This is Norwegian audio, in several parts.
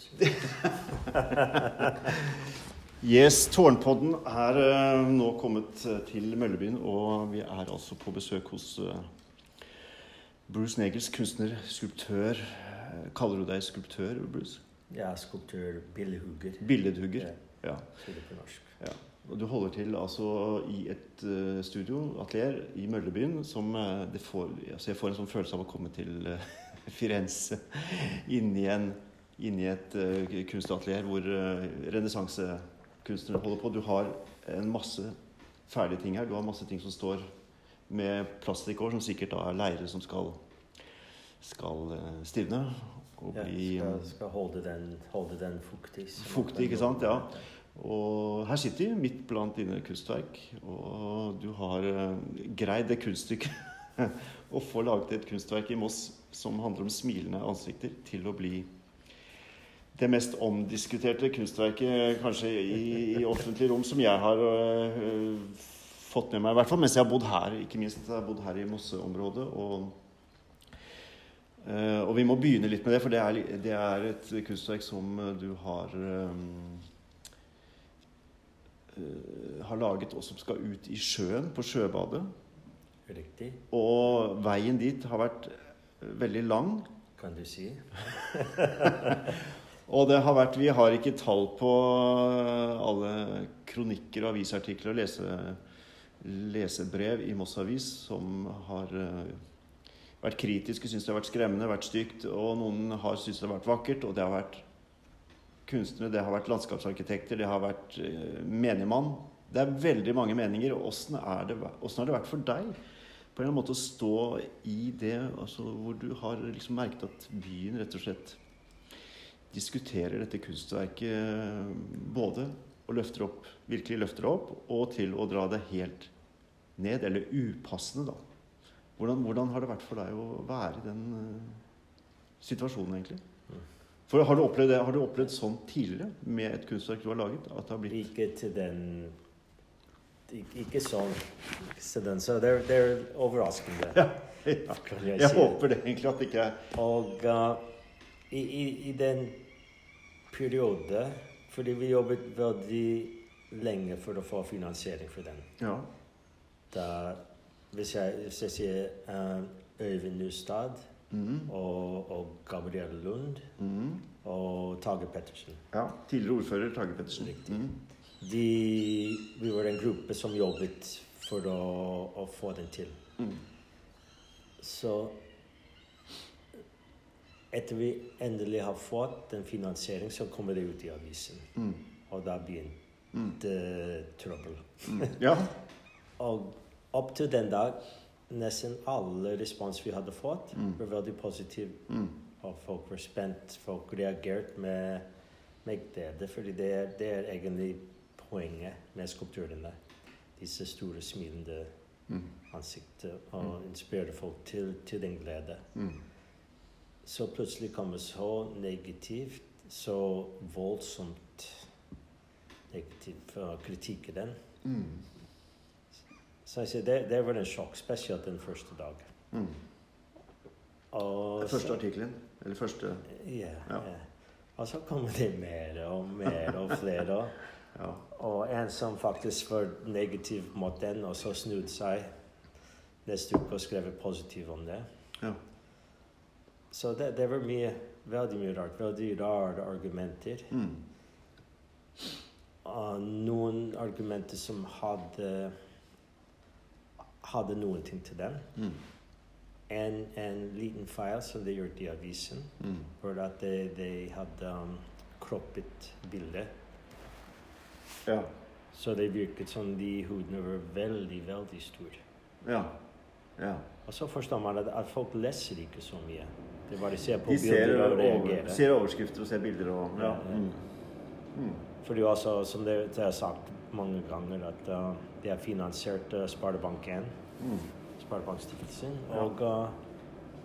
Yes, Tårnpodden er eh, nå kommet eh, til Møllebyen, og vi er altså på besøk hos eh, Bruce Negels, kunstner, skulptør. Kaller du deg skulptør, Bruce? Er skulptør, billedhugger, Billedhugger. Ja. Ja. ja. Og du holder til altså i et studio, atelier, i Møllebyen, som det får altså Jeg får en sånn følelse av å komme til Firenze inni, en, inni et uh, kunstatelier hvor uh, renessansekunstnere holder på. Du har en masse ferdige ting her. Du har masse ting som står med plastikkår, som sikkert da er leire som skal, skal uh, stivne. Og Ja, bli skal, skal holde den, holde den fuktig. Fuktig, ikke sant? Ja. Og her sitter vi midt blant dine kunstverk, og du har uh, greid det kunststykket å få laget et kunstverk i Moss som handler om smilende ansikter, til å bli det mest omdiskuterte kunstverket kanskje i, i offentlig rom som jeg har uh, fått med meg, i hvert fall mens jeg har bodd her. Ikke minst jeg har bodd her i Mosseområdet. Og, uh, og vi må begynne litt med det, for det er, det er et kunstverk som du har um, har laget, og som skal ut i sjøen, på sjøbadet. Riktig, Og veien dit har vært veldig lang. kan du si. Og det har vært, vi har ikke tall på alle kronikker og avisartikler og lese, lesebrev i Moss Avis som har eh, vært kritiske, syns det har vært skremmende, vært stygt. Og noen har syntes det har vært vakkert, og det har vært kunstnere, det har vært landskapsarkitekter, det har vært eh, menigmann. Det er veldig mange meninger. og Åssen har det vært for deg på en eller annen måte å stå i det altså, hvor du har liksom merket at byen rett og slett diskuterer dette kunstverket både og løfter opp, virkelig løfter det opp, og til å dra det helt ned, eller upassende, da. Hvordan, hvordan har det vært for deg å være i den uh, situasjonen, egentlig? For har du, opplevd det, har du opplevd sånn tidligere med et kunstverk du har laget? At det har blitt Ikke til den ik- Ikke sånn. Ikke til den. Så det er overraskende. Ja. ja. jeg Jeg håper det egentlig at det ikke er Og uh, i, i, i den periode Fordi vi jobbet veldig lenge for å få finansiering for den. Ja. Da, hvis, jeg, hvis jeg sier uh, Øyvind Nustad Mhm. og, og Gabriel Lund Mhm. og Tage Pettersen ja. Tidligere ordfører Tage Pettersen. Riktig. Mhm. de, Vi var en gruppe som jobbet for å, å få den til. Mhm. Så etter vi endelig har fått den finansieringen, så kommer det ut i avisen. Mm. Og da begynte trøbbel. Mm. Ja. Og opp til den dag, nesten alle respons vi hadde fått, Mm. var veldig positive. Mhm. Og folk var spent. Folk reagerte med, med glede. Fordi det det er egentlig poenget med skulpturene. Disse store, smilende ansiktene. ansikter. Og inspirerer folk til, til den glede. Så plutselig kommer så negativt, så voldsomt negativt for kritikk i den. Mm. Så jeg sier, det, det var en sjokk, spesielt den første dag. Mm. Og Første så- artikkelen? Eller første Ja, Ja. ja. Og så kommer det mer og mer og flere. Ja. Og en som faktisk var negativ mot den, og så snudde seg neste uke og skrev positivt om det. ja. Så det, det var mye, veldig mye rart. Veldig rare argumenter. Mm. Og noen argumenter som hadde hadde noen ting til dem. Mm. En, en liten feil som de gjorde i avisen, mm. var at de, de hadde um, kroppet bildet. Ja. Så det virket som de hodene var veldig, veldig store. Ja. ja. Og så forstår man at, at folk leser ikke så mye. De bare ser på De ser, bilder og over, De ser overskrifter og ser bilder og Ja. Mm. Mhm. Fordi også, som det, det har sagt mange ganger, at uh, det er finansiert uh, Sparebank1, mm. Sparebankstiftelsen. Og, uh,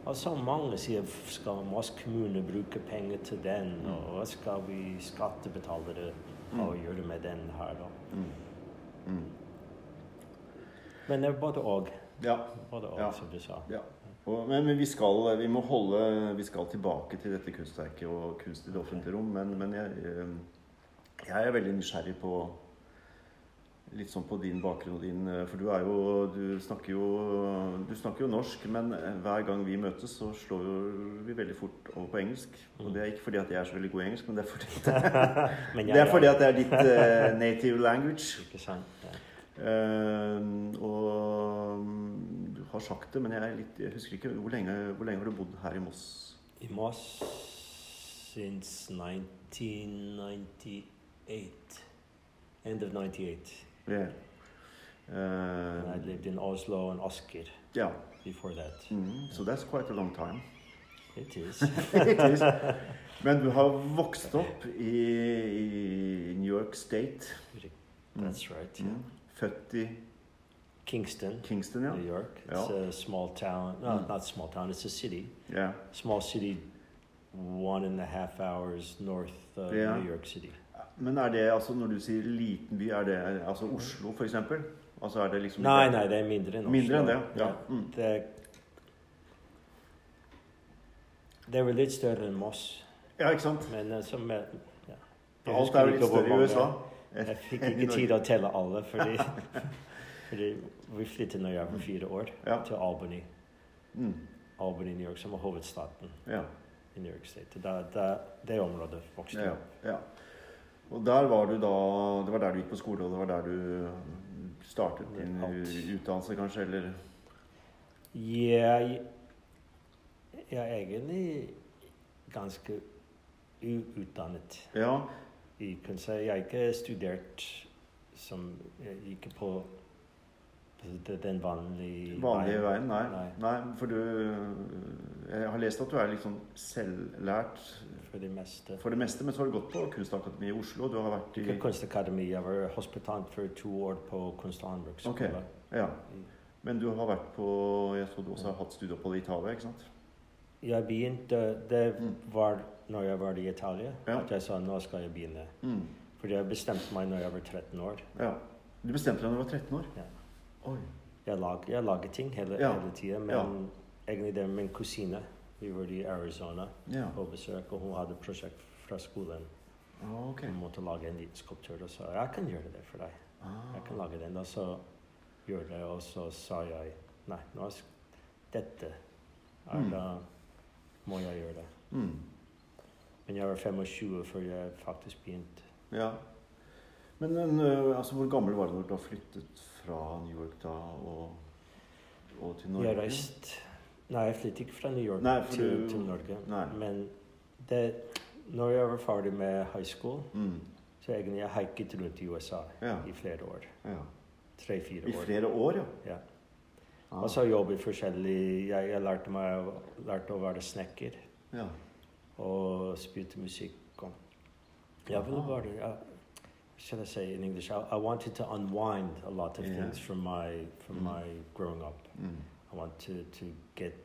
altså så mange sier skal Moss kommune bruke penger til den, Mm. og hva skal vi skattebetalere Mm. gjøre med den her, da. Mhm. Men det er både og. Ja. Både og, Ja. som du sa. Ja. Og, men, men vi, skal, vi må holde Vi skal tilbake til dette kunstverket og kunst i det offentlige rom. Men, men jeg, eh, jeg er veldig nysgjerrig på Litt sånn på din bakgrunn og din eh, For du er jo Du snakker jo Du snakker jo norsk, men eh, hver gang vi møtes, så slår vi veldig fort over på engelsk. Og det er ikke fordi at jeg er så veldig god i engelsk, men det er fordi det er, fordi at det er ditt uh, native language. Ikke sant? Ja. Uh, og har sagt det, men jeg, er litt, jeg husker ikke hvor lenge, hvor lenge har du bodd her i Moss? I Moss since 1998. End of 98. Yeah. Uh, I lived in Oslo and Asker yeah. before that. Mm, so that's quite a long time. It is. It is. Men du har vokst opp i, i New York State. That's right. yeah. Mm. Født i Kingston, Kingston, yeah. New York. It's Yeah. a small town. No, Mm. not small town. It's a city. Yeah. Small city, one and a half hours north of Yeah. New York City. Men er det altså når du sier liten by, er det altså Oslo for eksempel? Altså er det liksom Nei, nei, det er mindre enn Oslo. Mindre enn det, ja. Mm. Det, det er vel litt større enn Moss, Ja, ikke sant? men eh, som ja. Alt er jo litt større i USA. Jeg fikk ikke tid til å telle alle, fordi, fordi vi flyttet når jeg var fire år Ja. til Albany. Mm. Albany, New York, som er hovedstaten Ja. i New York State. Det, da, det området vokste jeg Ja, opp. ja. Og der var du da Det var der du gikk på skole, og det var der du startet din utdannelse, kanskje? Eller jeg, jeg er egentlig ganske uutdannet Ja. Jeg. Jeg har ikke studert som Jeg gikk på den vanlige Vanlige veien? Nei. Nei. Nei. For du Jeg har lest at du er sånn selvlært For det meste. for det meste, men så har du gått på Kunstakademiet i Oslo. Du har vært i kunstakademi. Jeg var hospitant for to år på Kunst- og håndverksskole. Ok. Ja. Men du har vært på Jeg så du også har hatt studieopphold i Italia, ikke sant? Jeg begynte Det Mm. var når jeg var i Italia Ja. at jeg sa nå skal jeg begynne. Mm. Fordi jeg bestemte meg når jeg var 13 år. Ja. Du bestemte deg når du var 13 år? Ja. Jeg, lag, jeg lager ting hele, Ja. hele tida, men Ja. egentlig det er min kusine. Vi var i Arizona Ja. på besøk, og hun hadde et prosjekt fra skolen. Ah, ok. Hun måtte lage en liten skulptur, og sa jeg kan gjøre det for deg. Jeg kan Ah. lage den. Og så gjorde jeg, og så sa jeg nei, nå er dette er Mm. da må jeg gjøre det. Mm. Men jeg var 25 før jeg faktisk begynte. Ja. Men, øh, altså, hvor gammel var du når du da flyttet fra New York da og, og til Norge? Jeg reiste Nei, jeg flyttet ikke fra New York Nei, til, du- til Norge. Nei. Men det, når jeg var ferdig med high school, Mm. så egentlig jeg haiket rundt i USA Ja. i flere år. ja. Tre-fire år. I flere år, ja. Ja. Ah. Og så jobbet forskjellig. Jeg, jeg lærte meg lærte å være snekker ja. og spilte musikk. Og jeg ville bare Should I say in English? I, I wanted to unwind a lot of Yeah. things from my from Mm. my growing up. Mm. I want to, to get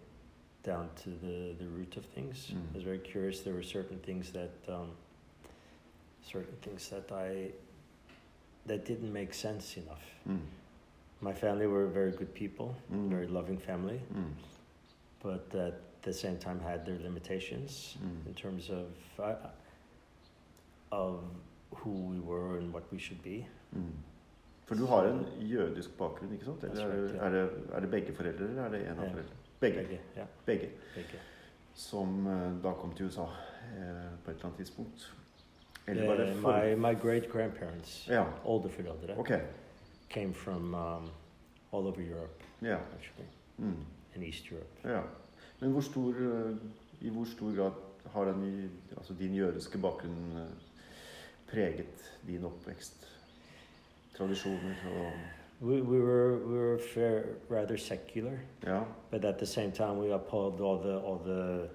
down to the, the root of things. Mm. I was very curious. There were certain things that um, certain things that I that didn't make sense enough. Mm. My family were very good people, Mm. very loving family, Mm. but at the same time had their limitations in terms of uh, of who we were and what we should be. Mm. For du har en jødisk bakgrunn, ikke sant? Eller er det, er det, er det begge foreldre, eller er det en av yeah. foreldrene? Begge. Begge, ja, Begge. begge. Som eh, da kom til USA eh, på et eller annet tidspunkt. Eller var det Uh, for... my my great grandparents, Ja, oldeforeldre, okay. came from um, all over Europe Ja. actually, Mm. In East Europe. ja. Men hvor stor, eh, i hvor stor grad har den, altså din jødiske bakgrunn eh, preget din oppvekst? Tradisjoner og We, we were we were fair, rather secular, Ja. but at the same time we upheld all the all the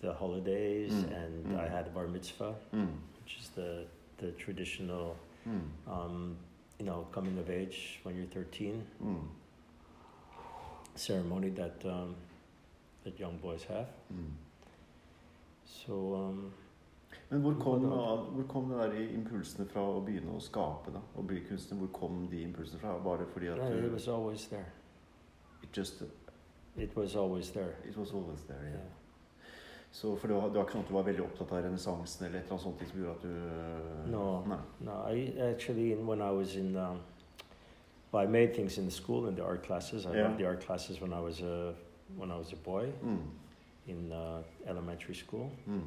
the holidays, Mm, and mm. I had bar mitzvah, Mm. which is the the traditional, Mm. um, you know, coming of age when you're 13 Mm. ceremony that um, that young boys have. Mm. So um, Men hvor kom, hvor kom det der impulsene fra å begynne å skape, da? Å bli kunstner? Hvor kom de impulsene fra? Var det fordi at it du was always there. it just It was always there. It was always there, yeah. Yeah. Så for det var, det var ikke sånn at du var veldig opptatt av renessansen eller et eller annet sånt som gjorde at du øh, No. Nei. No, I actually, when I was in, um, well, I made things in the school in the art classes. I Yeah. loved the art classes when I was a when I was a boy Mm. in uh, elementary school, Mm.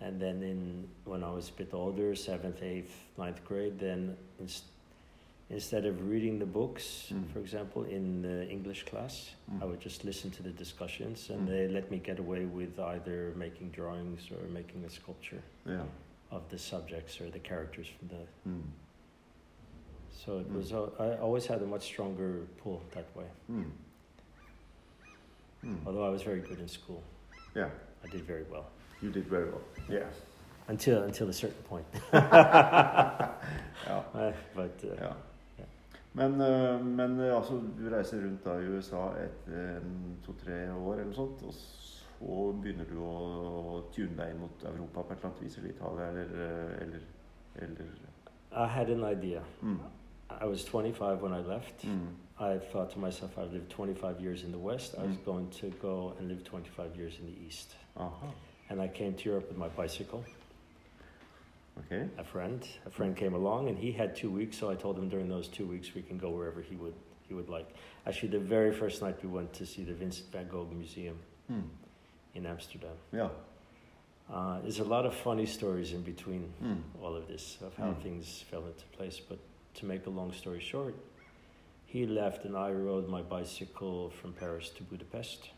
And then in when I was a bit older, seventh, eighth, ninth grade, then inst- instead of reading the books, Mm. for example, in the English class, Mm. I would just listen to the discussions, and Mm. they let me get away with either making drawings or making a sculpture Ja. of the subjects or the characters from the Mm. So it Mm. was. I always had a much stronger pull that way. Mm. Although I was very good in school, Yeah, I did very well you did very well. Yeah. until until a certain point. ja. Uh, but uh, ja. Men, øh, men øh, altså, du reiser rundt da i USA et øh, to-tre år eller sånt, og så begynner du å tune deg inn mot Europa på et eller annet vis, eller Italia, eller, øh, eller, eller I had an idea. mm. I was 25 when I left. Mm. I thought to myself, I've lived 25 years in the West. I was Mm. going to go and live 25 years in the East. Aha. And I came to Europe with my bicycle. Ok. A friend, a friend came along, and he had two weeks. So I told him during those two weeks we can go wherever he would he would like. Actually, the very first night we went to see the Vincent van Gogh Museum Mm. in Amsterdam. Ja. Uh, there's a lot of funny stories in between Mm. all of this of how Mm. things fell into place. But to make a long story short, he left and I rode my bicycle from Paris to Budapest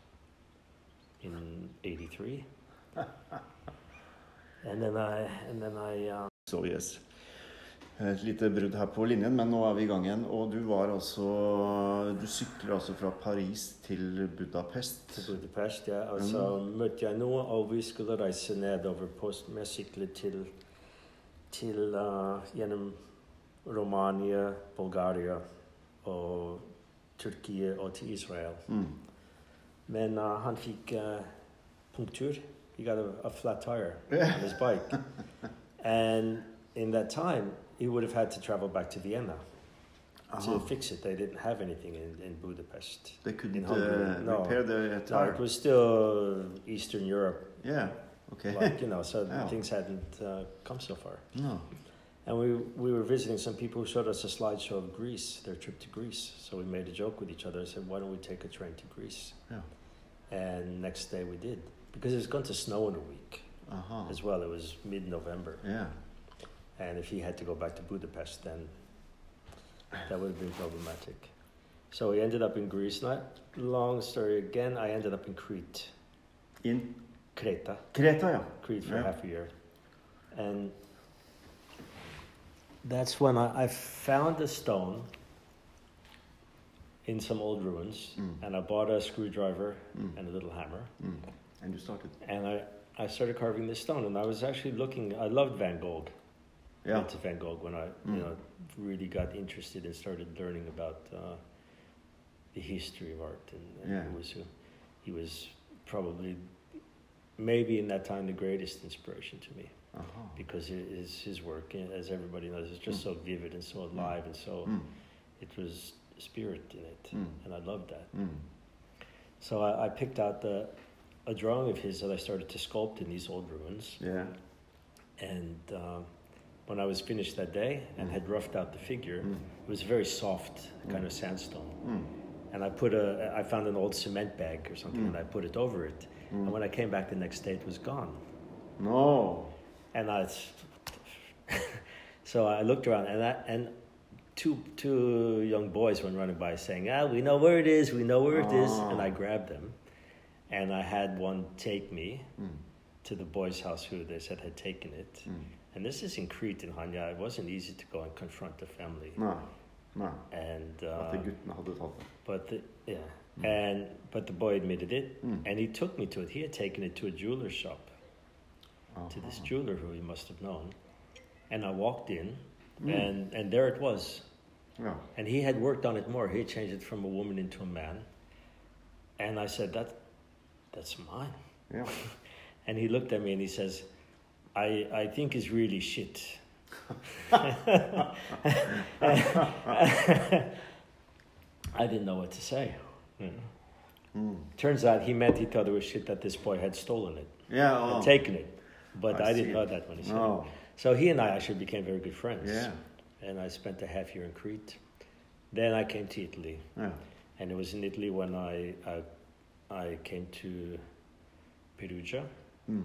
in '83. and then I and then I uh... So yes. Et lite brudd her på linjen, men nå er vi i gang igjen. Og du var altså Du sykler altså fra Paris til Budapest. til Budapest. Ja, og så møtte jeg noe, og vi skulle reise nedover på med sykler til til uh, gjennom Romania, Bulgaria og Tyrkia og til Israel. Mm. Men uh, han fikk uh, punktur. He got a, a flat tire on his bike. and in that time, he would have had to travel back to Vienna to fix it. They didn't have anything in, in Budapest. They couldn't uh, no. repair the No, tire. it was still Eastern Europe, Yeah. Okay. like you know, so things hadn't uh, come so far. no. And we we were visiting some people who showed us a slideshow of Greece, their trip to Greece. So we made a joke with each other. I said, "Why don't we take a train to Greece?" Yeah. And next day we did because it was going to snow in a week Aha. as well. It was mid-November, Yeah. and if he had to go back to Budapest, then that would have been problematic. So we ended up in Greece. Not long story again. I ended up in Crete, In Creta. Kreta, ja. Crete for Yeah. half a year. And that's when I, I found a stone in some old ruins Mm. and I bought a screwdriver Mm. and a little hammer Mm. And you started. and I, I started carving this stone and I was actually looking I loved Van Gogh. Ja. Into Van Gogh when I Mm. you know really got interested and started learning about uh, the history of art and, and Yeah. he was uh, he was probably maybe in that time the greatest inspiration to me Aha. because it is his work, as everybody knows, is just Mm. so vivid and so alive, and so Mm. it was spirit in it, Mm. and I loved that. Mm. So I, I picked out the a drawing of his that I started to sculpt in these old ruins, Yeah. and um, when I was finished that day and Mm. had roughed out the figure, Mm. it was very soft, kind Mm. of sandstone, Mm. and I put a I found an old cement bag or something, Mm. and I put it over it, Mm. and when I came back the next day, it was gone. No. And I, so I looked around, and I, and two two young boys went running by saying, "Ah, we know where it is. We know where it is." Ah. And I grabbed them, and I had one take me Mm. to the boys' house who they said had taken it. Mm. And this is in Crete in Hanya. It wasn't easy to go and confront the family. Nei. Nei. And uh, guttene hadde tatt det. but the, yeah, Mm. and but the boy admitted it, Mm. and he took me to it. He had taken it to a jeweler's shop. to this jeweler who he must have known. And I walked in, Mm. and, and there it was. Ja. And he had worked on it more. He had changed it from a woman into a man. And I said, that, That's mine. Ja. And he looked at me and he says, I, I think it's really shit. I didn't know what to say. you know. Mm. Turns out he meant he thought it was shit that this boy had stolen it, Yeah. Oh. taken it. But I I, didn't know that when he said Oh. it. So he and I actually became very good friends. Yeah. And I spent a half year in Crete. Then I came to Italy. Yeah. And it was in Italy when I, I, I came to Perugia, Mm.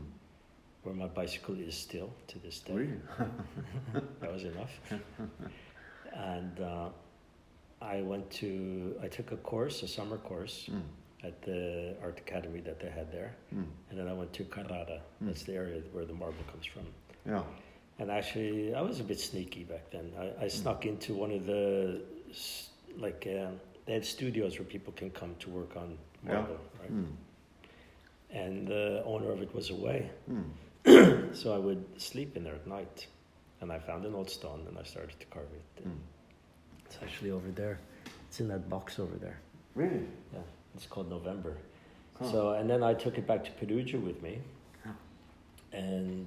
where my bicycle is still to this day. Really? that was enough. and uh, I went to, I took a course, a summer course Mm. at the art academy that they had there. Mm. And then I went to Carrara. Mm. That's the area where the marble comes from. Ja. And actually, I was a bit sneaky back then. I, I snuck into one of the, like, um, they had studios where people can come to work on marble, right? Mm. And the owner of it was away. Mm. So I would sleep in there at night. And I found an old stone and I started to carve it. Mm. It's actually over there. It's in that box over there. Really? Yeah, it's called November. Huh. So, and then I took it back to Perugia with me, Huh. and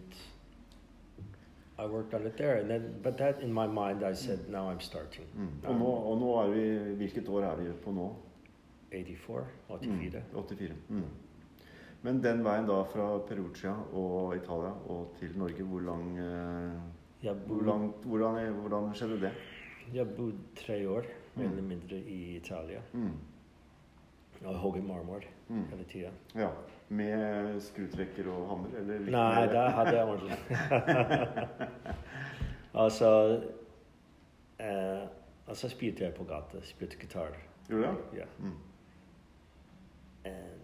I worked on it there. And then, but that in my mind, I said, now I'm starting. Mm. Og, nå, og nå er vi Hvilket år er vi på nå? 84, Mm. 84. 84. Mm. Men den veien da fra Perugia og Italia og til Norge, hvor lang eh, hvor langt, hvordan, hvordan skjedde det? jeg bodde tre år, mer Mm. eller mindre, i Italia. Mm. Og hogget marmor Mm. hele tida. Ja. Med skrutrekker og hammer, eller? litt Nei, det hadde jeg ordentlig. altså eh, Altså spilte jeg på gata. Spilte gitar. Gjorde du det? Ja. Mm. And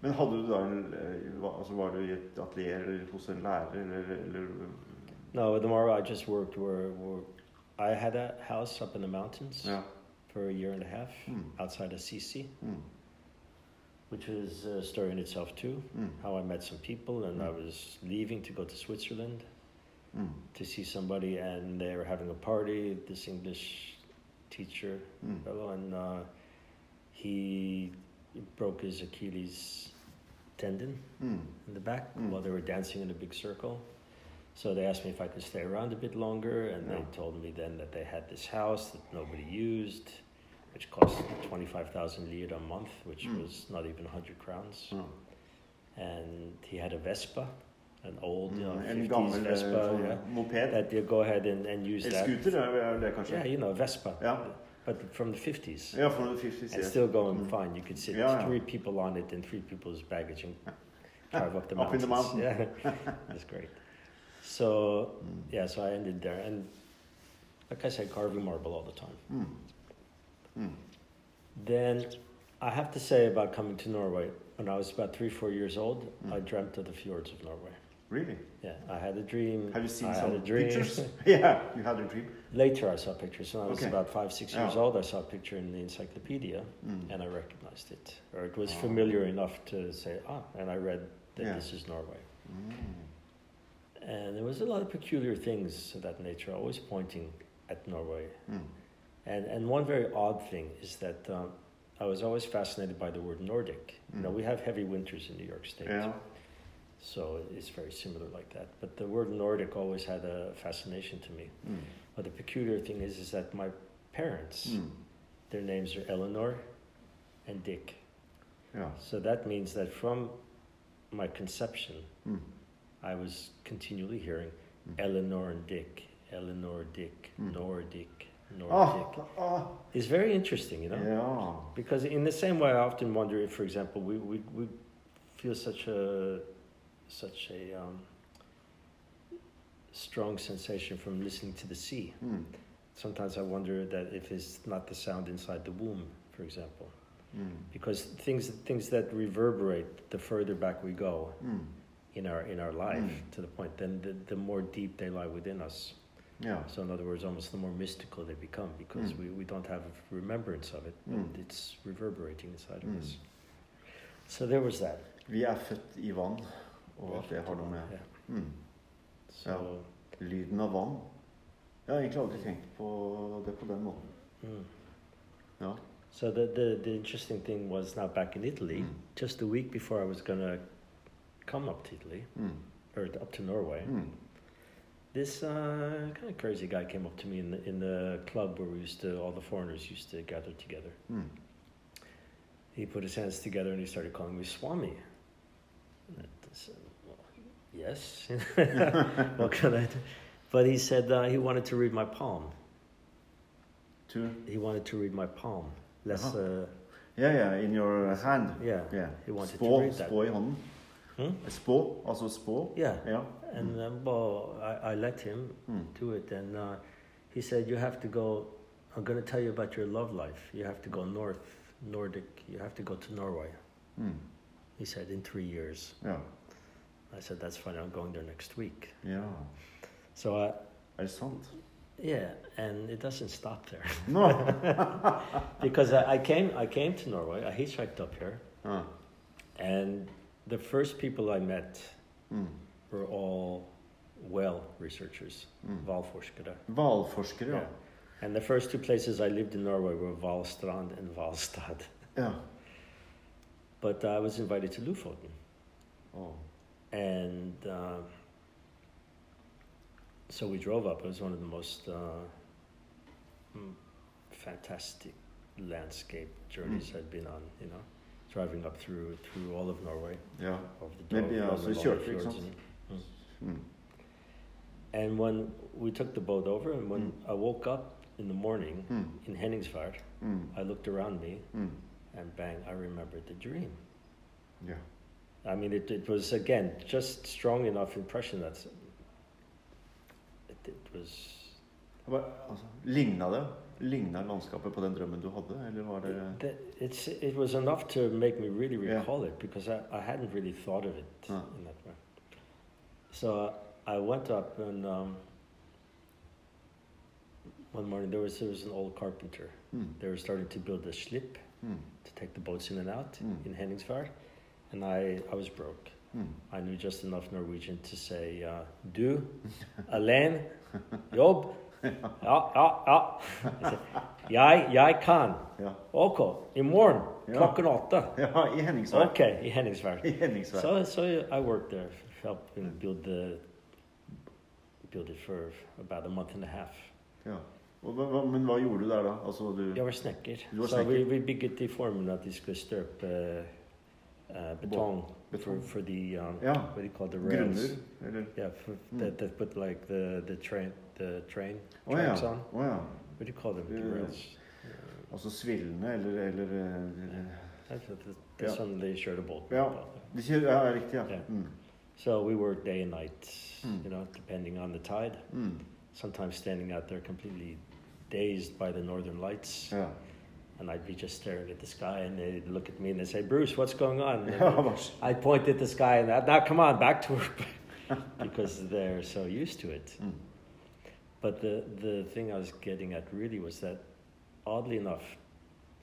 Men hadde du da en, eh, altså Var du i et atelier eller hos en lærer, eller, eller No, the more I just worked were, were I had a house up in the mountains yeah. for a year and a half Mm. outside of Sisi, Mm. Which was a story in itself too. Mm. How I met some people and I Mm. was leaving to go to Switzerland Mm. to see somebody and they were having a party, this English teacher Mm. fellow, and uh, he broke his Achilles tendon Mm. in the back Mm. while they were dancing in a big circle. So they asked me if I could stay around a bit longer, and they told me then that they had this house that nobody used, which cost 25,000 lira a month, which Mm. was not even 100 crowns. Ja. And he had a Vespa, an old you know, Mm. En 50s gammel Vespa, sånn yeah, moped. that you go ahead and, and use that. Scooter er er det kanskje? Yeah, you know, Vespa, Ja. but from the 50s. Ja, from the 50s, And yes. still going Mm. fine. You could sit Yeah, yeah. three people on it and three people's baggage and drive up the Up in the mountain. Yeah, that's great. So Mm. yeah, so I ended there, and like I said, carving marble all the time. Mm. Mm. Then I have to say about coming to Norway. When I was about three, four years old, Mm. I dreamt of the fjords of Norway. Really? Yeah, I had a dream. Have you seen I some pictures? yeah, you had a dream. Later, I saw pictures. When I was Okay. about five, six years Yeah. old, I saw a picture in the encyclopedia, Mm. and I recognized it, or it was Oh. familiar enough to say, ah, and I read that Yeah. this is Norway. Mm. And there was a lot of peculiar things of that nature, always pointing at Norway. Mm. And and one very odd thing is that um, I was always fascinated by the word Nordic. You know, Mm. we have heavy winters in New York State, Yeah. so it's very similar like that. But the word Nordic always had a fascination to me. Mm. But the peculiar thing is, is that my parents, Mm. their names are Eleanor and Dick. Ja. So that means that from my conception, Mm. I was continually hearing Mm. Eleanor and Dick, Eleanor, Dick, Mm. Nordic, Nordic. ah. It's very interesting, you know? Ja. Because in the same way, I often wonder if, for example, we, we, we feel such a such a um, strong sensation from listening to the sea. Mm. Sometimes I wonder that if it's not the sound inside the womb, for example, Mm. because things things that reverberate the further back we go Mm. in our in our life Mm. to the point, then the, the more deep they lie within us. Ja. So in other words, almost the more mystical they become because Mm. we, we don't have a remembrance of it, but Mm. it's reverberating inside Mm. of us. So there was that. Vi er født i vann, og at det har noe med Yeah. mm. So lyden av vann. Jeg har egentlig aldri tenkt på det på den måten. mm. Ja. so the, the the interesting thing was now back in Italy, Mm. just a week before I was gonna come up to Italy Mm. or up to Norway. This uh, kind of crazy guy came up to me in the in the club where we used to all the foreigners used to gather together. Mm. he put his hands together and he started calling me Swami. And I said, well, yes. what can I do? But he said uh, he wanted to read my palm. To He wanted to read my palm. Less, Uh-huh. uh, Yeah, yeah, in your hand. yeah. Yeah. He wanted Spå, to read that. spå i hånden. Hmm? Spå, altså spå. Yeah. Yeah. And um, well, I, I let him Mm. do it, and uh, he said, "You have to go. I'm going to tell you about your love life. You have to go north, Nordic. You have to go to Norway." Mm. He said, "In three years." Yeah. I said, "That's fine. I'm going there next week." Yeah. So I, Er det yeah, and it doesn't stop there Nå! because I, I came. I came to Norway. I hitchhiked up here, Ja. and the first people I met Mm. were all well researchers, Mm. Valforskere. Hvalforskere, ja. Yeah. And the first two places I lived in Norway were Valstrand and Valstad. ja. But I was invited to Lofoten. Å. And uh, so we drove up. It was one of the most uh, mm, fantastic landscape journeys I'd been on, you know, driving up through through all of Norway. Ja. Over the Maybe, Dov- yeah, Dovre so Valley fjords and- Mm. And when we took the boat over, and when I woke up in the morning Mm. in Henningsvær, Mm. I looked around me Mm. and bang, I remembered the dream. Ja. I mean, it, it was again just strong enough impression that it, it was. Ligna det? Ligna landskapet på den drømmen du hadde, eller var det That it's it was enough to make me really Yeah. recall it because I, I hadn't really thought of it Ah. in that way. So I went up and um, one morning there was there was an old carpenter. mm. They were starting to build a slip Mm. to take the boats in and out Mm. in Henningsvær, and I I was broke. Mm. I knew just enough Norwegian to say, uh, du, alene, jobb, ja, ja, ja. Jeg Jeg, kan. Ja. Ok, i morgen klokken åtte. ja, i Henningsvær. Ok, i Henningsvær. I Henningsvær. So, so I worked there, helping build the, build it for about a month and a half. Ja. Men hva gjorde du der, da? Altså, du Jeg var snekker. Du var Så vi, vi bygget i formen at de skulle støpe uh, betong for, for the, um, Ja. what do you call the rails? Grunner? Eller Yeah, for, Mm. that, that put like the, the train, the train ja. tracks on. Å ja. What do you call them? The rails. Altså svillene, eller, eller eh, That's, that's, Yeah. they boat. Ja. De kjører, ja, riktig, ja. Mm. So we worked day and night, Mm. you know, depending on the tide. Mm. Sometimes standing out there completely dazed by the northern lights. Ja. And I'd be just staring at the sky and they'd look at me and they'd say, Bruce, what's going on? I'd point at the sky and I'd, now come on, back to work. because they're so used to it. But the, the thing I was getting at really was that, oddly enough,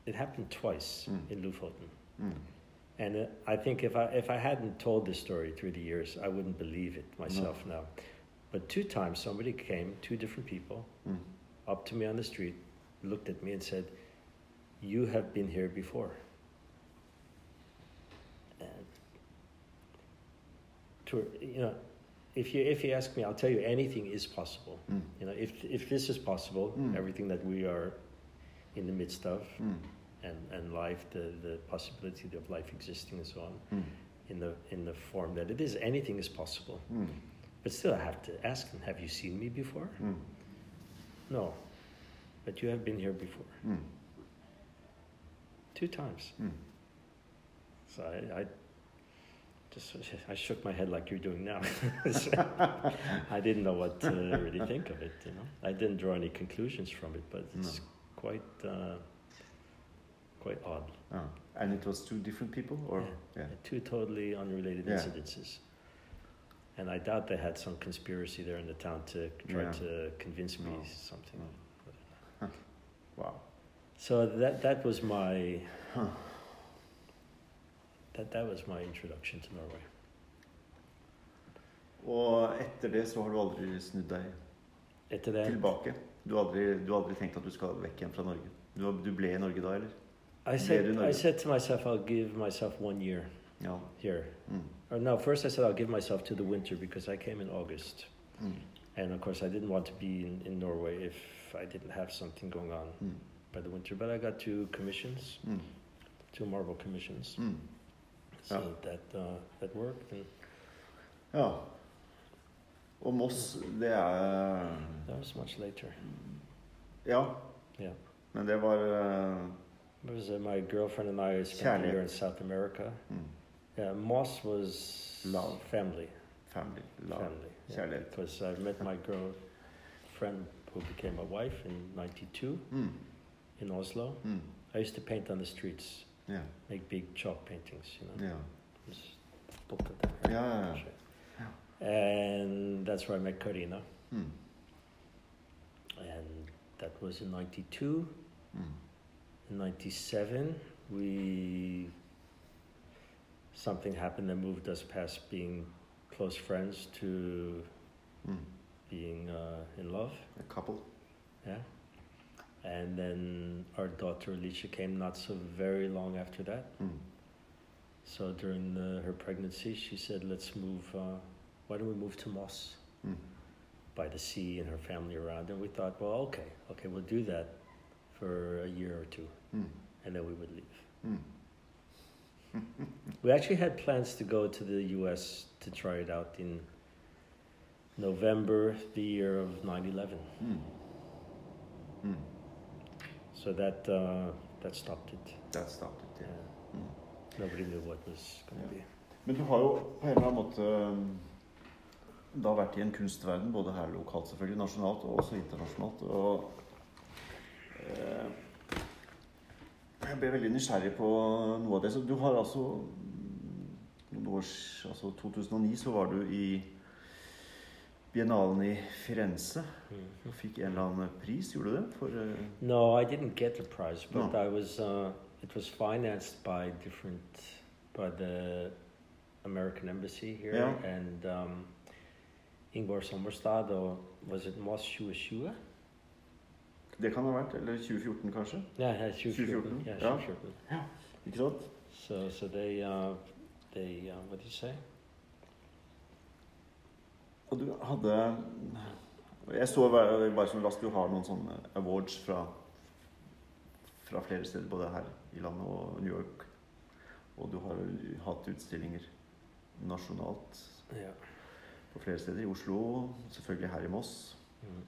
it happened twice Mm. in Lofoten. Mm. And uh, I think if I, if I hadn't told this story through the years, I wouldn't believe it myself now. But two times somebody came, two different people, Mm. up to me on the street, looked at me and said, You have been here before. And to, you know, if you, if you ask me, I'll tell you anything is possible. Mm. You know, if, if this is possible, Mm. everything that we are in the midst of, Mm. and, and life, the, the possibility of life existing and so on, Mm. in the, in the form that it is, anything is possible. Mm. But still, I have to ask them, Have you seen me before? Mm. No. But you have been here before. Two times. So I, I just I shook my head like you're doing now. I didn't know what to really think of it. You know, I didn't draw any conclusions from it, but it's quite uh, quite odd. Ja. And it was two different people, or yeah. Two totally unrelated Yeah. incidences. And I doubt they had some conspiracy there in the town to try Yeah. to convince me No. something. Wow. So that that was my Huh. That that was my introduction to Norway. Og etter det så har du aldri snudd deg Etter det tilbake? Du har aldri, du har aldri tenkt at du skal vekk igjen fra Norge? Du, du ble i Norge da, eller? I said, I said to myself, I'll give myself one year Ja. here. Mm. Or no, first I said I'll give myself to the winter because I came in August. Mm. And of course, I didn't want to be in, in Norway if I didn't have something going on Mm. by the winter. But I got two commissions Mm. two marble commissions. So Yeah. that uh, that worked, and Ja. Og Moss, det er that was much later. Ja. Yeah. Men det var eh, It was uh, my girlfriend and I spent a year in South America. mm, Yeah, Moss was Love. family. family. Love. Family. Kjærlighet. Because I met my girlfriend who became my wife in '92 Mm. in Oslo. Mm. I used to paint on the streets, Ja. make big chalk paintings. You know, Ja. Just put it there. Ja, ja. And that's where I met Karina, Mm. and that was in '92. Mm. In '97, we something happened that moved us past being close friends to Mm. being uh, in love. A couple. Yeah. And then our daughter Alicia came not so very long after that. Mm. So during the, her pregnancy, she said, "Let's move. Uh, why don't we move to Moss Mm. by the sea and her family around?" And we thought, "Well, okay, okay, we'll do that for a year or two, Mm. and then we would leave." Mm. We actually had plans to go to the U.S. to try it out in November, the year of 9/11. Mm. Mm. So that uh, that stopped it. That started, Yeah. yeah. Mm. Nobody knew what was going to Yeah. be. Men du har jo på en eller annen måte um, da vært i en kunstverden, både her lokalt selvfølgelig, nasjonalt og også internasjonalt. Og eh, jeg ble veldig nysgjerrig på noe av det. Så du har altså noen års, altså 2009 så var du i Biennalen i Firenze Du fikk en eller annen pris. Gjorde du det? For, jeg No, I didn't get the prize, but No. I was. Uh, it was financed by different, by the American embassy here, Yeah. and um, Ingvar Sommerstad, or was it Moss 2020? det kan ha vært. Eller 2014, kanskje. Yeah, yeah, 2014. 2014, Yeah, yeah. 2014. Ikke sant? So, so they, uh, they, uh, what do you say? Og du hadde Jeg så bare bare som raskt du har noen sånne awards fra, fra flere steder, både her i landet og New York. Og du har hatt utstillinger nasjonalt ja. på flere steder. I Oslo, selvfølgelig her i Moss. Mm.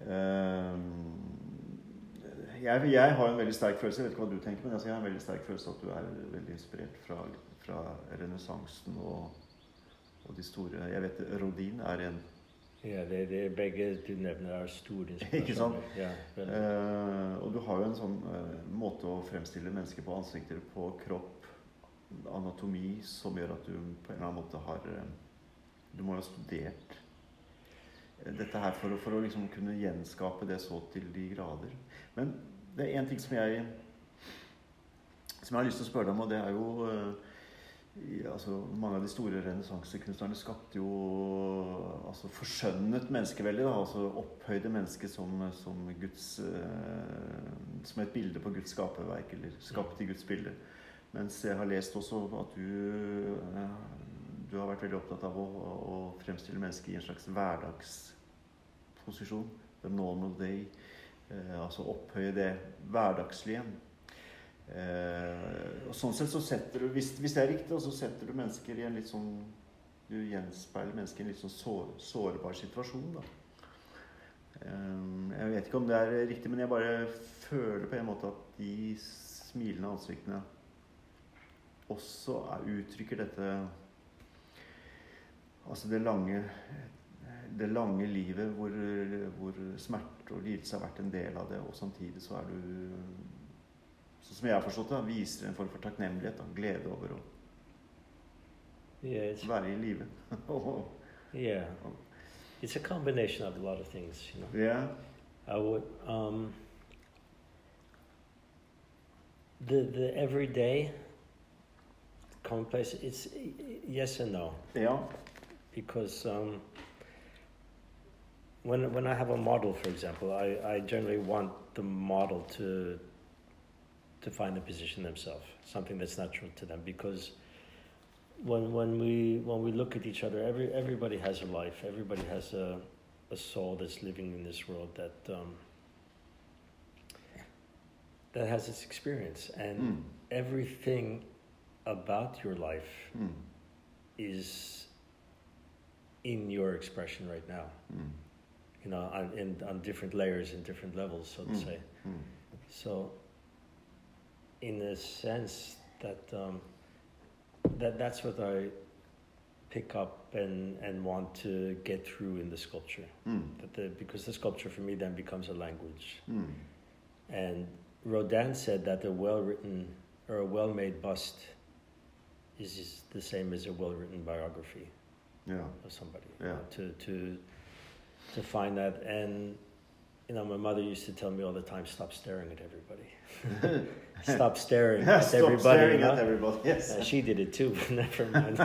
Uh, Jeg, jeg har en veldig sterk følelse, jeg vet ikke hva du tenker, men altså jeg har en veldig sterk følelse at du er veldig inspirert fra, fra renessansen og, og de store Jeg vet Rodin er en Ja, det er begge du nevner er store Ikke sant? Ja. Eh, og du har jo en sånn eh, måte å fremstille mennesker på, ansikter på, kropp, anatomi, som gjør at du på en eller annen måte har eh, Du må jo ha studert eh, dette her for for å liksom kunne gjenskape det så til de grader. Men det er én ting som jeg som jeg har lyst til å spørre deg om, og det er jo eh, altså, Mange av de store renessansekunstnerne skapte jo altså, forskjønnet menneskeveldet. da, altså Opphøyde mennesket som, som, Guds, eh, som et bilde på Guds skaperverk, eller skapt i Guds bilde. Mens jeg har lest også at du, eh, du har vært veldig opptatt av å, å fremstille mennesket i en slags hverdagsposisjon. The normal day. Eh, altså opphøye det hverdagslige. Eh, og sånn sett så setter du, hvis, hvis det er riktig, så setter du mennesker i en litt sånn Du gjenspeiler mennesker i en litt sånn sår, sårbar situasjon, da. Eh, jeg vet ikke om det er riktig, men jeg bare føler på en måte at de smilende ansiktene også er, uttrykker dette Altså det lange det lange livet hvor, hvor smerte og lidelse har vært en del av det, og samtidig så er du sånn som jeg har forstått det, viser en form for takknemlighet og glede over å yeah, it's, være i live. yeah. It's a combination of a lot of things, you know. ja. I would um, the the everyday commonplace. It's yes and no ja. because um, when when I have a model, for example, I, I generally want the model to to find a position themselves, something that's natural to them, because when when we when we look at each other, every everybody has a life, everybody has a a soul that's living in this world that um, that has its experience, and Mm. everything about your life Mm. is in your expression right now. Mm. You know, on, in, on different layers and different levels, so to Mm. say. Mm. So, in a sense, that um, that that's what I pick up and, and want to get through in the sculpture. Mm. That the, because the sculpture for me then becomes a language. Mm. And Rodin said that a well-written or a well-made bust is is the same as a well-written biography Yeah. of somebody. Yeah. To to to find that, and you know, my mother used to tell me all the time, "Stop staring at everybody. Stop staring at Stop everybody." staring you know? at everybody. Yes. Uh, she did it too, but never mind.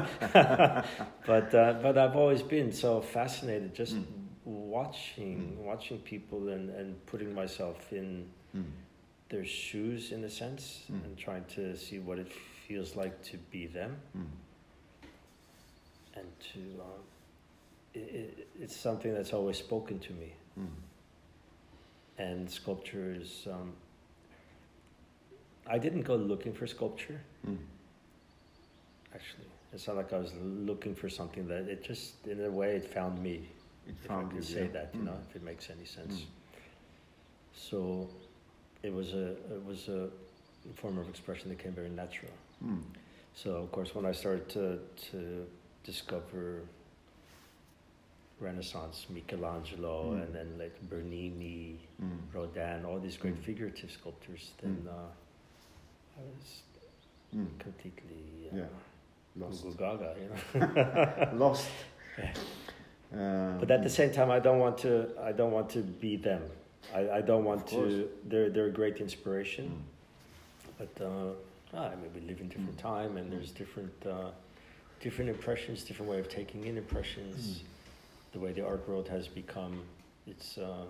but uh, but I've always been so fascinated just Mm. watching watching people and, and putting myself in Mm. their shoes in a sense Mm. and trying to see what it feels like to be them Mm. and to um, it, it, it's something that's always spoken to me Mm. And sculpture is um, I didn't go looking for sculpture Mm. actually it's not like I was looking for something that it just in a way it found me It if I found could you, say yeah. that you Mm. know if it makes any sense Mm. so it was a it was a form of expression that came very natural Mm. So of course, when I started to to discover Renaissance, Michelangelo, Mm. and then like Bernini, Mm. Rodin, all these great Mm. figurative sculptors, then Mm. uh, I was Mm. completely uh, Yeah. Lost. Gaga, you know. Lost. Yeah. Um, but at the same time, I don't want to. I don't want to be them. I, I don't want to. They're they're a great inspiration. Mm. But uh, ah, I mean, we live in different time, and there's different uh, different impressions, different way of taking in impressions. The way the art world has become, it's uh,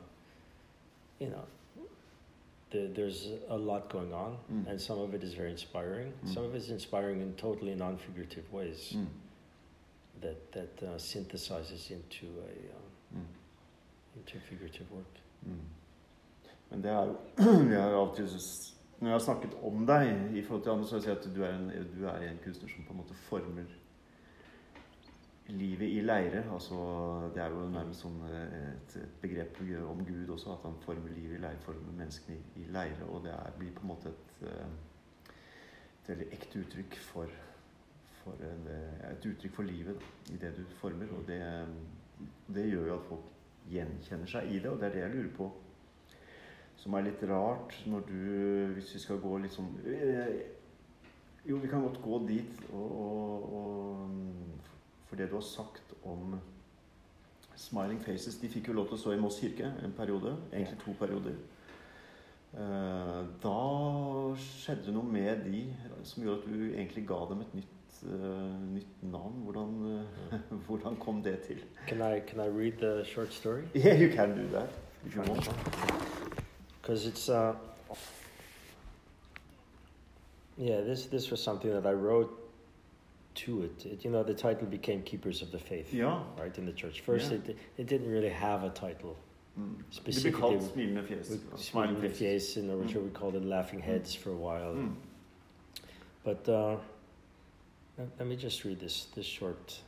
you know, the, there's a lot going on, Mm. and some of it is very inspiring. Mm. Some of it is inspiring in totally non-figurative ways Mm. that that uh, synthesizes into a um, into figurative work. Mm. Men det er Jeg har alltid synes- Når jeg har snakket om deg i forhold til andre, så vil jeg si at du er en, du er en kunstner som på en måte former livet i leire. Altså, det er jo nærmest sånn eh, et, et begrep om Gud også, at han former livet i leire, former menneskene i, i leire. Og det er, blir på en måte et, eh, et veldig ekte uttrykk for, for en, eh, et uttrykk for livet da, i det du former. Og det, det gjør jo at folk gjenkjenner seg i det, og det er det jeg lurer på. Som er litt rart når du Hvis vi skal gå litt sånn Jo, vi kan godt gå dit og, og, og For det du har sagt om Smiling Faces De fikk jo lov til å stå i Moss kirke en periode. Egentlig to perioder. Eh, Da skjedde det noe med de som gjorde at du egentlig ga dem et nytt, eh, nytt navn. Hvordan, hvordan kom det til? Can I can I read the short story? Yeah, you can do that if you want. because it's uh yeah this this was something that i wrote to it. it you know the title became keepers of the faith Ja. right in the church first Yeah. it it didn't really have a title Mm. Specifically kalt smilende fjes. we og smiling Smiling the face. face in original we called it laughing heads for a while Mm. but uh let, let me just read this this short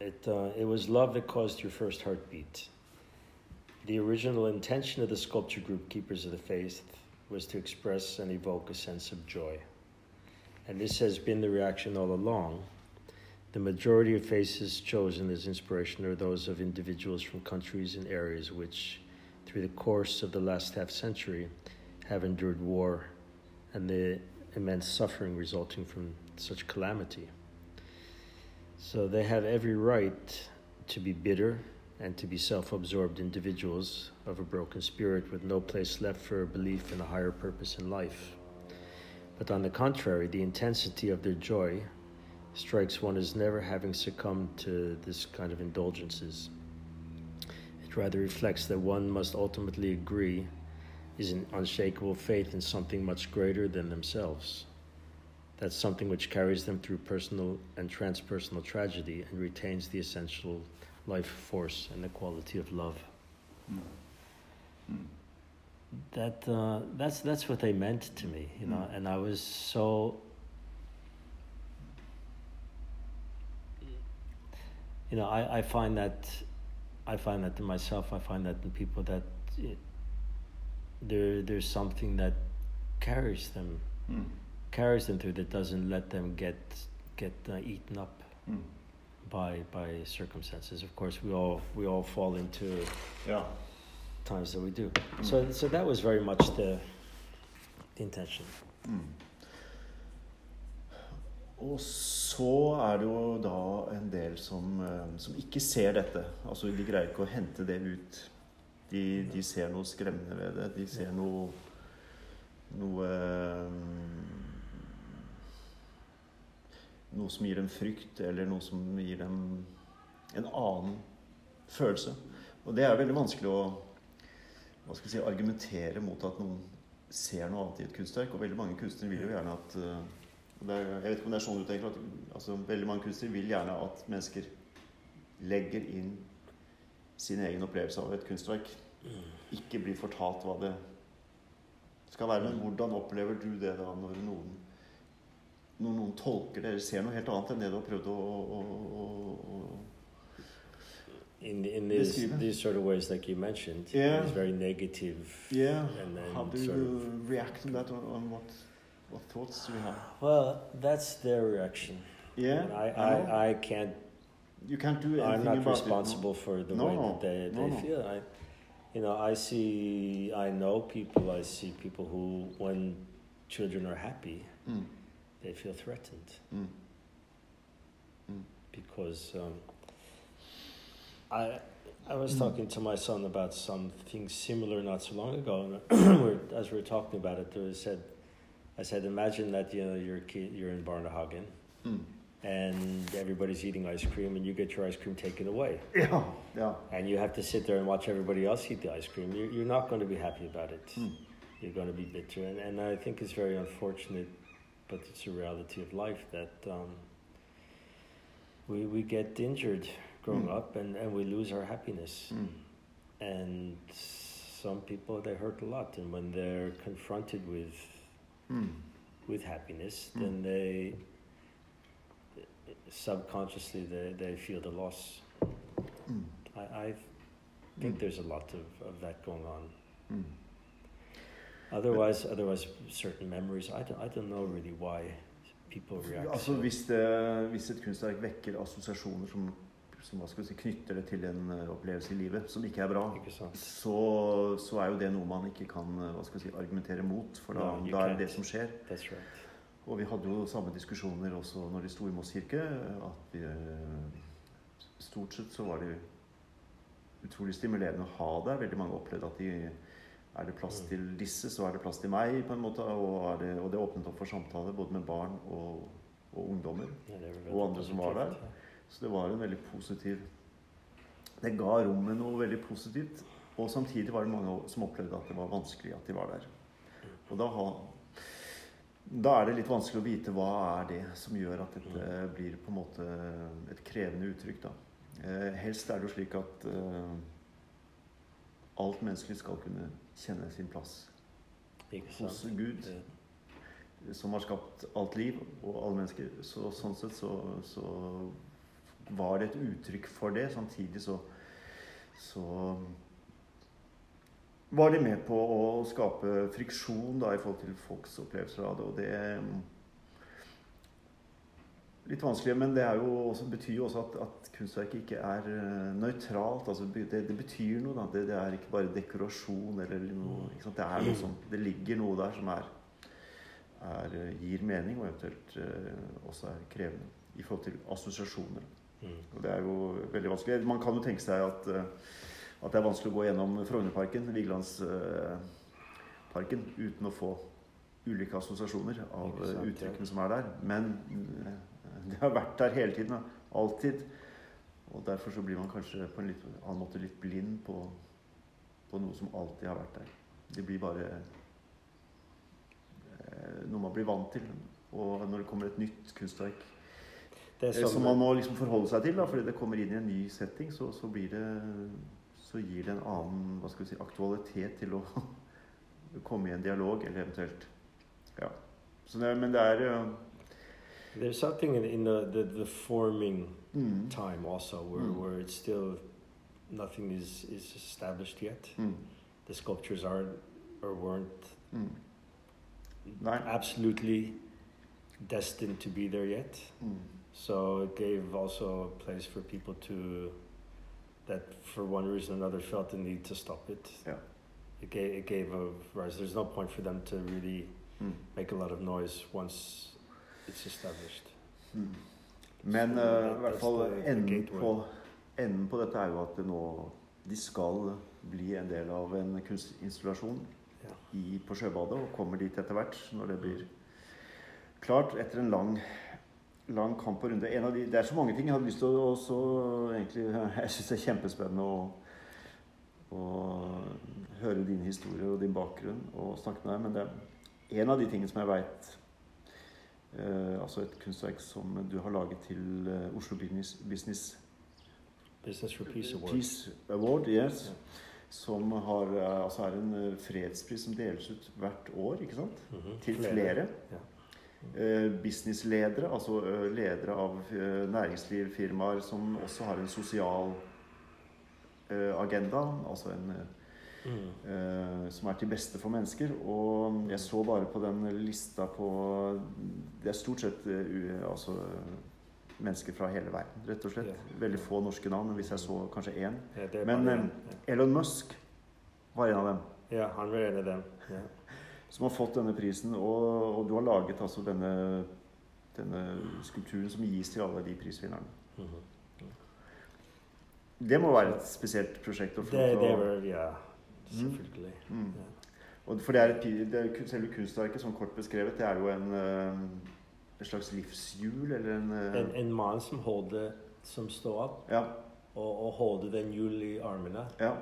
it uh, it was love that caused your first heartbeat the original intention of the sculpture group keepers of the faith was to express and evoke a sense of joy and this has been the reaction all along the majority of faces chosen as inspiration are those of individuals from countries and areas which through the course of the last half century have endured war and the immense suffering resulting from such calamity. So they have every right to be bitter and to be self absorbed individuals of a broken spirit with no place left for a belief in a higher purpose in life. But on the contrary, the intensity of their joy strikes one as never having succumbed to this kind of indulgences. It rather reflects that one must ultimately agree is an unshakable faith in something much greater than themselves. That's something which carries them through personal and transpersonal tragedy and retains the essential life force and the quality of love. Mm. Mm. That uh, that's that's what they meant to me, you know. Mm. And I was so, you know, I, I find that, I find that in myself. I find that in people that it, there there's something that carries them, Mm. carries them through that doesn't let them get get uh, eaten up Mm. by by circumstances. Of course, we all we all fall into Ja. Times that we do. Mm. So so that was very much the, the intention. Mm. Og så er det jo da en del som, eh, som ikke ser dette. Altså De greier ikke å hente det ut. De, de ser noe skremmende ved det. De ser noe Noe eh, Noe som gir dem frykt, eller noe som gir dem en annen følelse. Og det er veldig vanskelig å hva skal jeg si, argumentere mot at noen ser noe annet i et kunstverk. Og veldig mange kunstnere vil jo gjerne at eh, er, Jeg vet ikke om det er sånn du tenker at altså, Veldig mange kunstnere vil gjerne at mennesker legger inn sin egen opplevelse av et kunstverk. Ikke blir fortalt hva det skal være. Men hvordan opplever du det da når noen når noen tolker det eller ser noe helt annet enn det du har prøvd å, å, å, å In in these these sort of ways, like you mentioned, Yeah. it's very negative. Yeah. And then How do sort you of- react on that? On, on what, what thoughts do you have? Well, that's their reaction. Yeah, And I, I. I, can't. You can't do anything I'm not about it, no? responsible for the No, way that they, No, they feel. I, you know, I see. I know people. I see people who, when children are happy, Mm. they feel threatened Mm. Mm. because um, I I was Mm. talking to my son about something similar not so long ago, and we're, as we were talking about it, I said, I said, imagine that you know you're a kid, you're in Barnehagen, Mm. and everybody's eating ice cream, and you get your ice cream taken away, Ja, ja. and you have to sit there and watch everybody else eat the ice cream. You're, you're not going to be happy about it. Mm. You're going to be bitter, and, and I think it's very unfortunate, but it's a reality of life that um, we we get injured growing Mm. up, and, and we lose our happiness. Mm. And some people they hurt a lot, and when they're confronted with Mm. with happiness, Mm. then they subconsciously they, they feel the loss. Mm. I, I think Mm. there's a lot of, of that going on. Otherwise, otherwise, certain memories. I don't, I don't know really why people react. Altså hvis, det, hvis et kunstverk vekker assosiasjoner som, som si, knytter det til en eh, opplevelse i livet som ikke er bra, Ikke så, så er jo det noe man ikke kan eh, si, argumentere mot. For da, No, da er det det som skjer. That's right. Og vi hadde jo samme diskusjoner også når de sto i Moss kirke. At vi, eh, stort sett så var det utrolig stimulerende å ha der. Veldig mange opplevde at de er det plass Mm. til disse, så er det plass til meg, på en måte. Og, det, og det åpnet opp for samtale både med barn og, og ungdommer. Ja, Og andre som var der. Så det var en veldig positiv Det ga rommet noe veldig positivt. Og samtidig var det mange som opplevde at det var vanskelig at de var der. Og da, ha, da er det litt vanskelig å vite hva er det som gjør at dette blir på en måte et krevende uttrykk. da. Eh, helst er det jo slik at eh, alt menneskelig skal kunne kjenne sin plass hos? Gud som har skapt alt liv og alle mennesker. Så, sånn sett så, så var det et uttrykk for det. Samtidig så, så var de med på å skape friksjon da, i forhold til folks opplevelser av det. Og det Litt vanskelig, men det er jo også, betyr jo også at, at kunstverket ikke er eh, nøytralt. Altså, det, det betyr noe. Det, det er ikke bare dekorasjon eller noe. Det er noe som, det ligger noe der som er er, gir mening, og eventuelt eh, også er krevende i forhold til assosiasjoner. Mm. Og det er jo veldig vanskelig. Man kan jo tenke seg at, eh, at det er vanskelig å gå gjennom Frognerparken, Vigelandsparken, uten å få ulike assosiasjoner av sant, uttrykkene ja. som er der. Men eh, det har vært der hele tiden. Alltid. Og derfor så blir man kanskje på en litt annen måte litt blind på, på noe som alltid har vært der. Det blir bare eh, noe man blir vant til. Og når det kommer et nytt kunstverk Det eh, som som, man må liksom forholde seg til, da, fordi det kommer inn i en ny setting, så, så blir det så gir det en annen hva skal vi si, aktualitet til å, komme i en dialog, eller eventuelt Ja. Så det, men det er uh, There's something in, in the, the, the forming mm, time also where, Mm. where it's still nothing is, is established yet. mm, The sculptures aren't or weren't mm. Absolutely destined to be there yet. Mm. So it gave also a place for people to that for one reason or another felt the need to stop it. Yeah. It gave it gave a rise. There's no point for them to really Mm. make a lot of noise once it's established. Mm. Men so, uh, i hvert fall på, enden på dette er jo at det nå de skal bli en del av en kunstinstallasjon Ja. i, på Sjøbadet, og kommer dit etter hvert når det blir klart etter en lang, lang kamp og runde. En av de, det er så mange ting jeg hadde lyst til å også egentlig Jeg syns det er kjempespennende å, å høre din historie og din bakgrunn og snakke med deg, men det er en av de tingene som jeg veit Eh, altså et kunstverk som du har laget til eh, Oslo Business, Business Business for Peace Award. Peace Award. Yes. Som har, eh, altså er en eh, fredspris som deles ut hvert år, ikke sant? Mhm. Til flere. Ja. Eh, businessledere, altså eh, ledere av eh, næringsliv, firmaer som også har en sosial agenda. Altså en Mm. som er til beste for mennesker. Og jeg så bare på den lista på Det er stort sett altså, mennesker fra hele verden, rett og slett. Yeah. Veldig få norske navn, hvis jeg så kanskje én. Er Men, en. Elon Musk var en av dem Ja, han var en av dem. Som har fått denne prisen. Og, og du har laget altså denne, denne skulpturen som gis til alle de prisvinnerne. Mhm. Det må være et spesielt prosjekt å få Det, det var, ja, selvfølgelig. Mm. Ja. Og for det er et, det er, selve kunstverket, som kort beskrevet, det er jo en, en slags livshjul, eller en eh, En, en mann som holder, som står opp Ja. og, og holder den hjulet i armene. ja.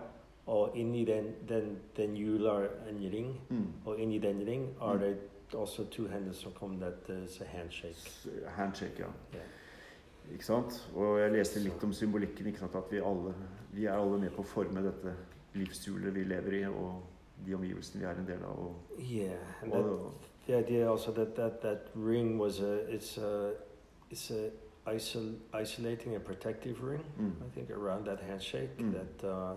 Og inni den, den, den hjulet er en ring, Mm. og inni den ring er det også to hender som that is a handshake. Handshake, ja. Ja. Ikke sant? Og jeg leste litt om symbolikken. ikke sant? At vi alle vi er alle med på å forme dette livshjulet vi lever i, og de omgivelsene vi er en del av. Og, Yeah, and that, og, the idea also that that that ring was a it's a it's a isol, isolating and protective ring. mm. I think around that handshake Mm. that uh,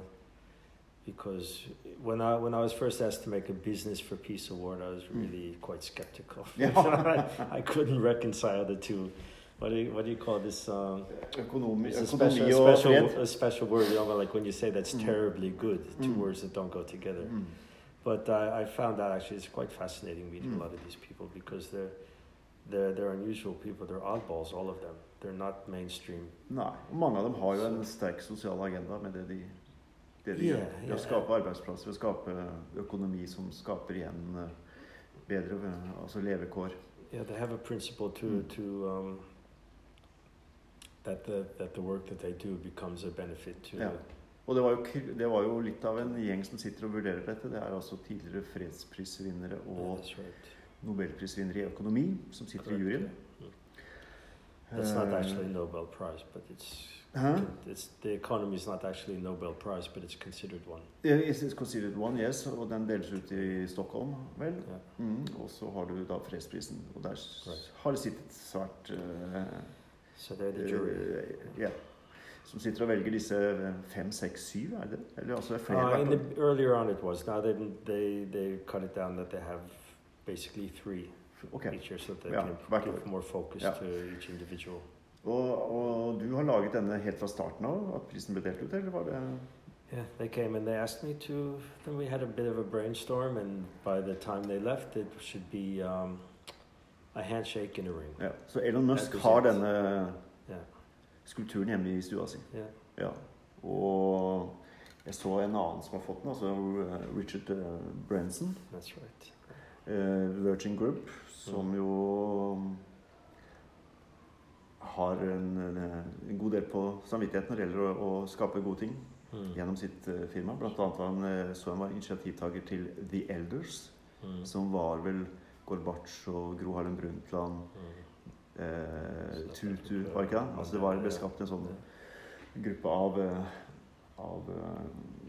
because when I when I was first asked to make a business for peace award, I was Mm. really quite skeptical. Yeah. I, I couldn't reconcile the two. What do you, what do you call this? Um, it's a special, og special, a special word. You know, like when you say that's Mm. terribly good, two Mm. words that don't go together. Mm. But I, I found that actually it's quite fascinating meeting Mm. a lot of these people because they're they're they're unusual people. They're oddballs, all of them. They're not mainstream. Nei. Og mange av dem har jo en sterk sosial agenda med det de, det de gjør. Ved ja. å skape arbeidsplasser, ved å skape økonomi som skaper igjen eh, bedre eh, altså levekår. Yeah, they have a principle to Mm. to um, that the that the work that they do becomes a benefit to. Ja. Og det var, jo, det var jo litt av en gjeng som sitter og vurderer dette. Det er altså tidligere fredsprisvinnere og yeah, right. nobelprisvinnere i økonomi som sitter i juryen. yeah. That's not Eh, actually Nobel Prize, but it's Hæ? it's the economy is not actually Nobel Prize, but it's considered one. Yeah, It's considered one, yes, og den deles ut i Stockholm, vel. Yeah. Mm, og så har du da fredsprisen, og der Right. har det sittet svært eh, So the jury. Uh, ja, Som sitter og velger disse fem, seks, syv, er det? Eller altså det er flere Uh, the, earlier on, it was. Now they they they cut it down that they have basically three okay. Each year, so they yeah, can give more focus yeah. to each individual. Og, og du har laget denne helt fra starten av, at prisen ble delt ut, eller var det Yeah, they came and they asked me to. Then we had a bit of a brainstorm, and by the time they left, it should be um, a handshake in a ring. Yeah. Så Elon Musk har denne Ja. skulpturen hjemme i stua si. Yeah. Ja. Og jeg så en annen som har fått den, altså eh, Richard uh, Branson. That's right. Uh, Virgin Group, som Mm. jo har en, en god del på samvittigheten når det gjelder å, å skape gode ting Mm. gjennom sitt eh, firma. Blant annet han, eh, så han var initiativtaker til The Elders, Mm. som var vel Gorbatsj og Gro Harlem Brundtland Mm. eh, Tutu, var ikke det? Altså det var, ble skapt en sånn gruppe av, eh, av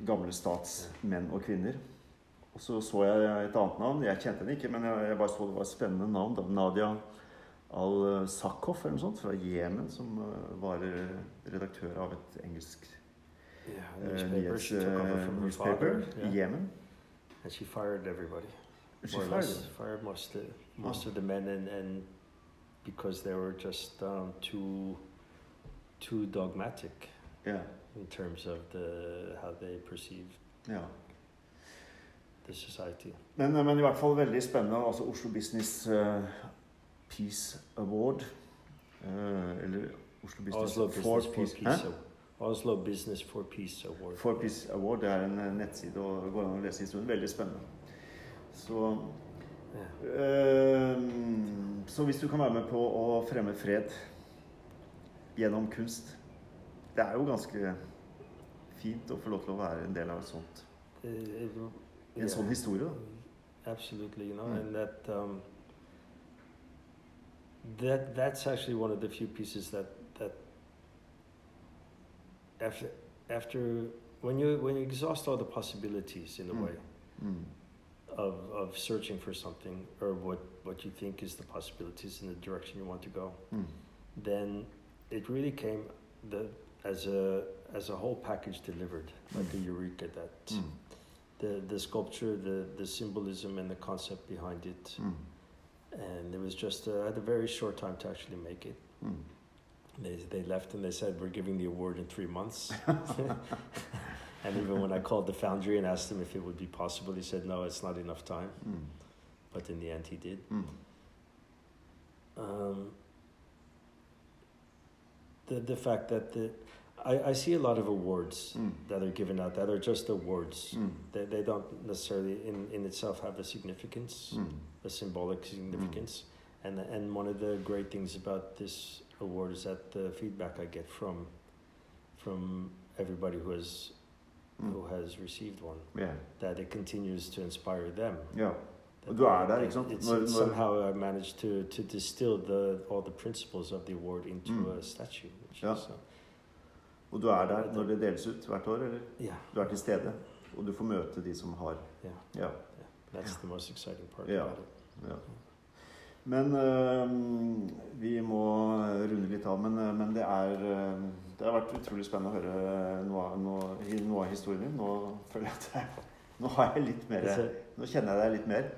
gamle statsmenn og kvinner. Og så så jeg et annet navn. Jeg kjente henne ikke, men jeg, jeg bare så det var et spennende navn. Da. Nadia Al-Sakhoff eller noe sånt, fra Jemen, som eh, var eh, redaktør av et engelsk Yeah, eh, newspaper. She took over nyhets- newspaper i. Jemen. And she fired everybody. She more or fired. Fired most of, most Oh. of the men, and, and because they were just um, too too dogmatic Ja. in terms of the how they perceived ja. the society. Men, men i hvert fall veldig spennende. Altså Oslo Business eh, Peace Award. eh, eller Oslo Business Oslo for Business for Peace. Peace. Award. Oslo Business for Peace Award. For Peace Award det er en eh, nettside og går an å lese historien. Veldig spennende. Så, ja. eh, så hvis du kan være med på å fremme fred gjennom kunst Det er jo ganske fint å få lov til å være en del av et sånt, en sånn historie. da. Absolutely, you know, Mm. and that um, that that's actually one of the few pieces that that after after when you when you exhaust all the possibilities in a Mm. way Mm. of of searching for something or what what you think is the possibilities in the direction you want to go, Mm. then it really came the as a as a whole package delivered like a eureka that Mm. the the sculpture the the symbolism and the concept behind it Mm. And it was just uh, I had a very short time to actually make it Mm. they, they left and they said we're giving the award in three months and even when i called the foundry and asked him if it would be possible he said no it's not enough time Mm. but in the end he did Mm. um, the, the fact that the I, I see a lot of awards Mm. that are given out that are just awards Mm. they, they don't necessarily in, in itself have a significance Mm. a symbolic significance. And and one of the great things about this award is that the feedback I get from from everybody who has Mm. who has received one Ja. that it continues to inspire them. ja. That du er der, ikke sant? It's, it's somehow I managed to to distill the all the principles of the award into Mm. a statue. Which Ja. is, uh, Og du er der når det deles ut hvert år, eller? yeah, Du er til stede, og du får møte de som har yeah, Ja. that's the most exciting part Yeah. about it. ja. Men øhm, vi må runde litt av. Men, øh, men det er øh, Det har vært utrolig spennende å høre noe noe, noe av historien din. Nå føler jeg at jeg, Nå har jeg litt mer Nå kjenner jeg deg litt mer.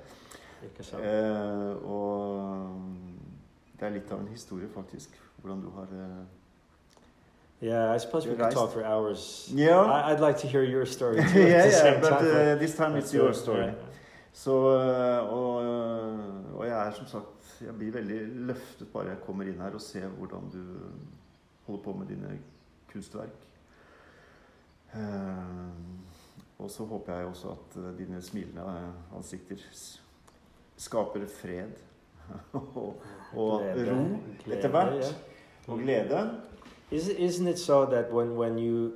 ikke sant? Eh, og det er litt av en historie, faktisk. Hvordan du har eh, yeah, I suppose we could talk for hours. Yeah. I, I'd like to hear your story too. yeah, yeah, but time, uh, this time it's your uh, story. Så, øh, og, øh, og jeg er som sagt Jeg blir veldig løftet bare jeg kommer inn her og ser hvordan du holder på med dine kunstverk. Eh, og så håper jeg også at dine smilende ansikter skaper fred og, og ro etter hvert. Og glede. Is, isn't it so that when, when you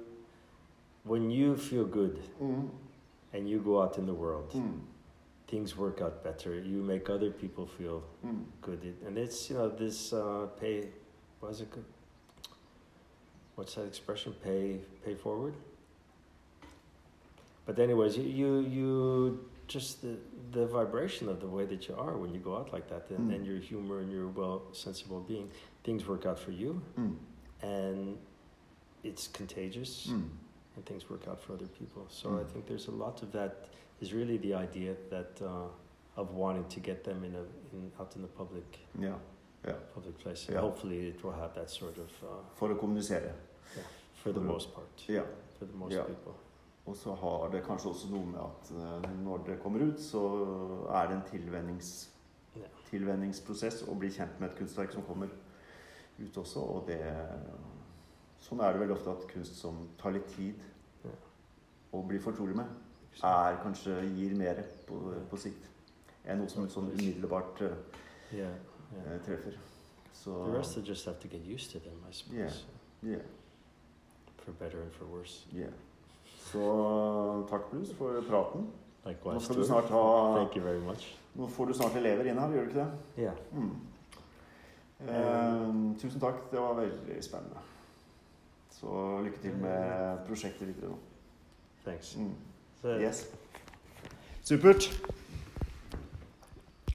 when you feel good Mm. and you go out in the world, Mm. things work out better. You make other people feel Mm. good, it, and it's you know this uh, pay. What's it? good? What's that expression? Pay pay forward. But anyways, you you, you just the the vibration of the way that you are when you go out like that, and, Mm. and your humor and your well sensible being, things work out for you, Mm. And it's contagious. Mm. and things work out for other people. So Mm. I think there's a lot of that is really the idea that uh, of wanting to get them in a in, out in the public Ja. public place. Yeah. hopefully it will have that sort of uh, For å kommunisere. for the Mm. most part. Yeah. For the most Yeah. people. Og så har det kanskje også noe med at eh, når det kommer ut, så er det en tilvennings, tilvenningsprosess å bli kjent med et kunstverk som kommer ut også. Og det Sånn er det veldig ofte at kunst som tar litt tid å bli fortrolig med, er kanskje gir mer på, på sikt enn noe som sånn umiddelbart Yeah. yeah. eh, treffer. Så The rest will just have to get used to them, I suppose, Yeah. yeah, for better and for worse. yeah. Så takk, Bruce, for praten. Nå skal du snart ha Thank you very much. Nå får du snart elever inn her, gjør du ikke det? Yeah. Mm. Eh, tusen takk, det var veldig spennende. Så lykke til med prosjektet videre nå. Thanks. Mm. Yes. Supert.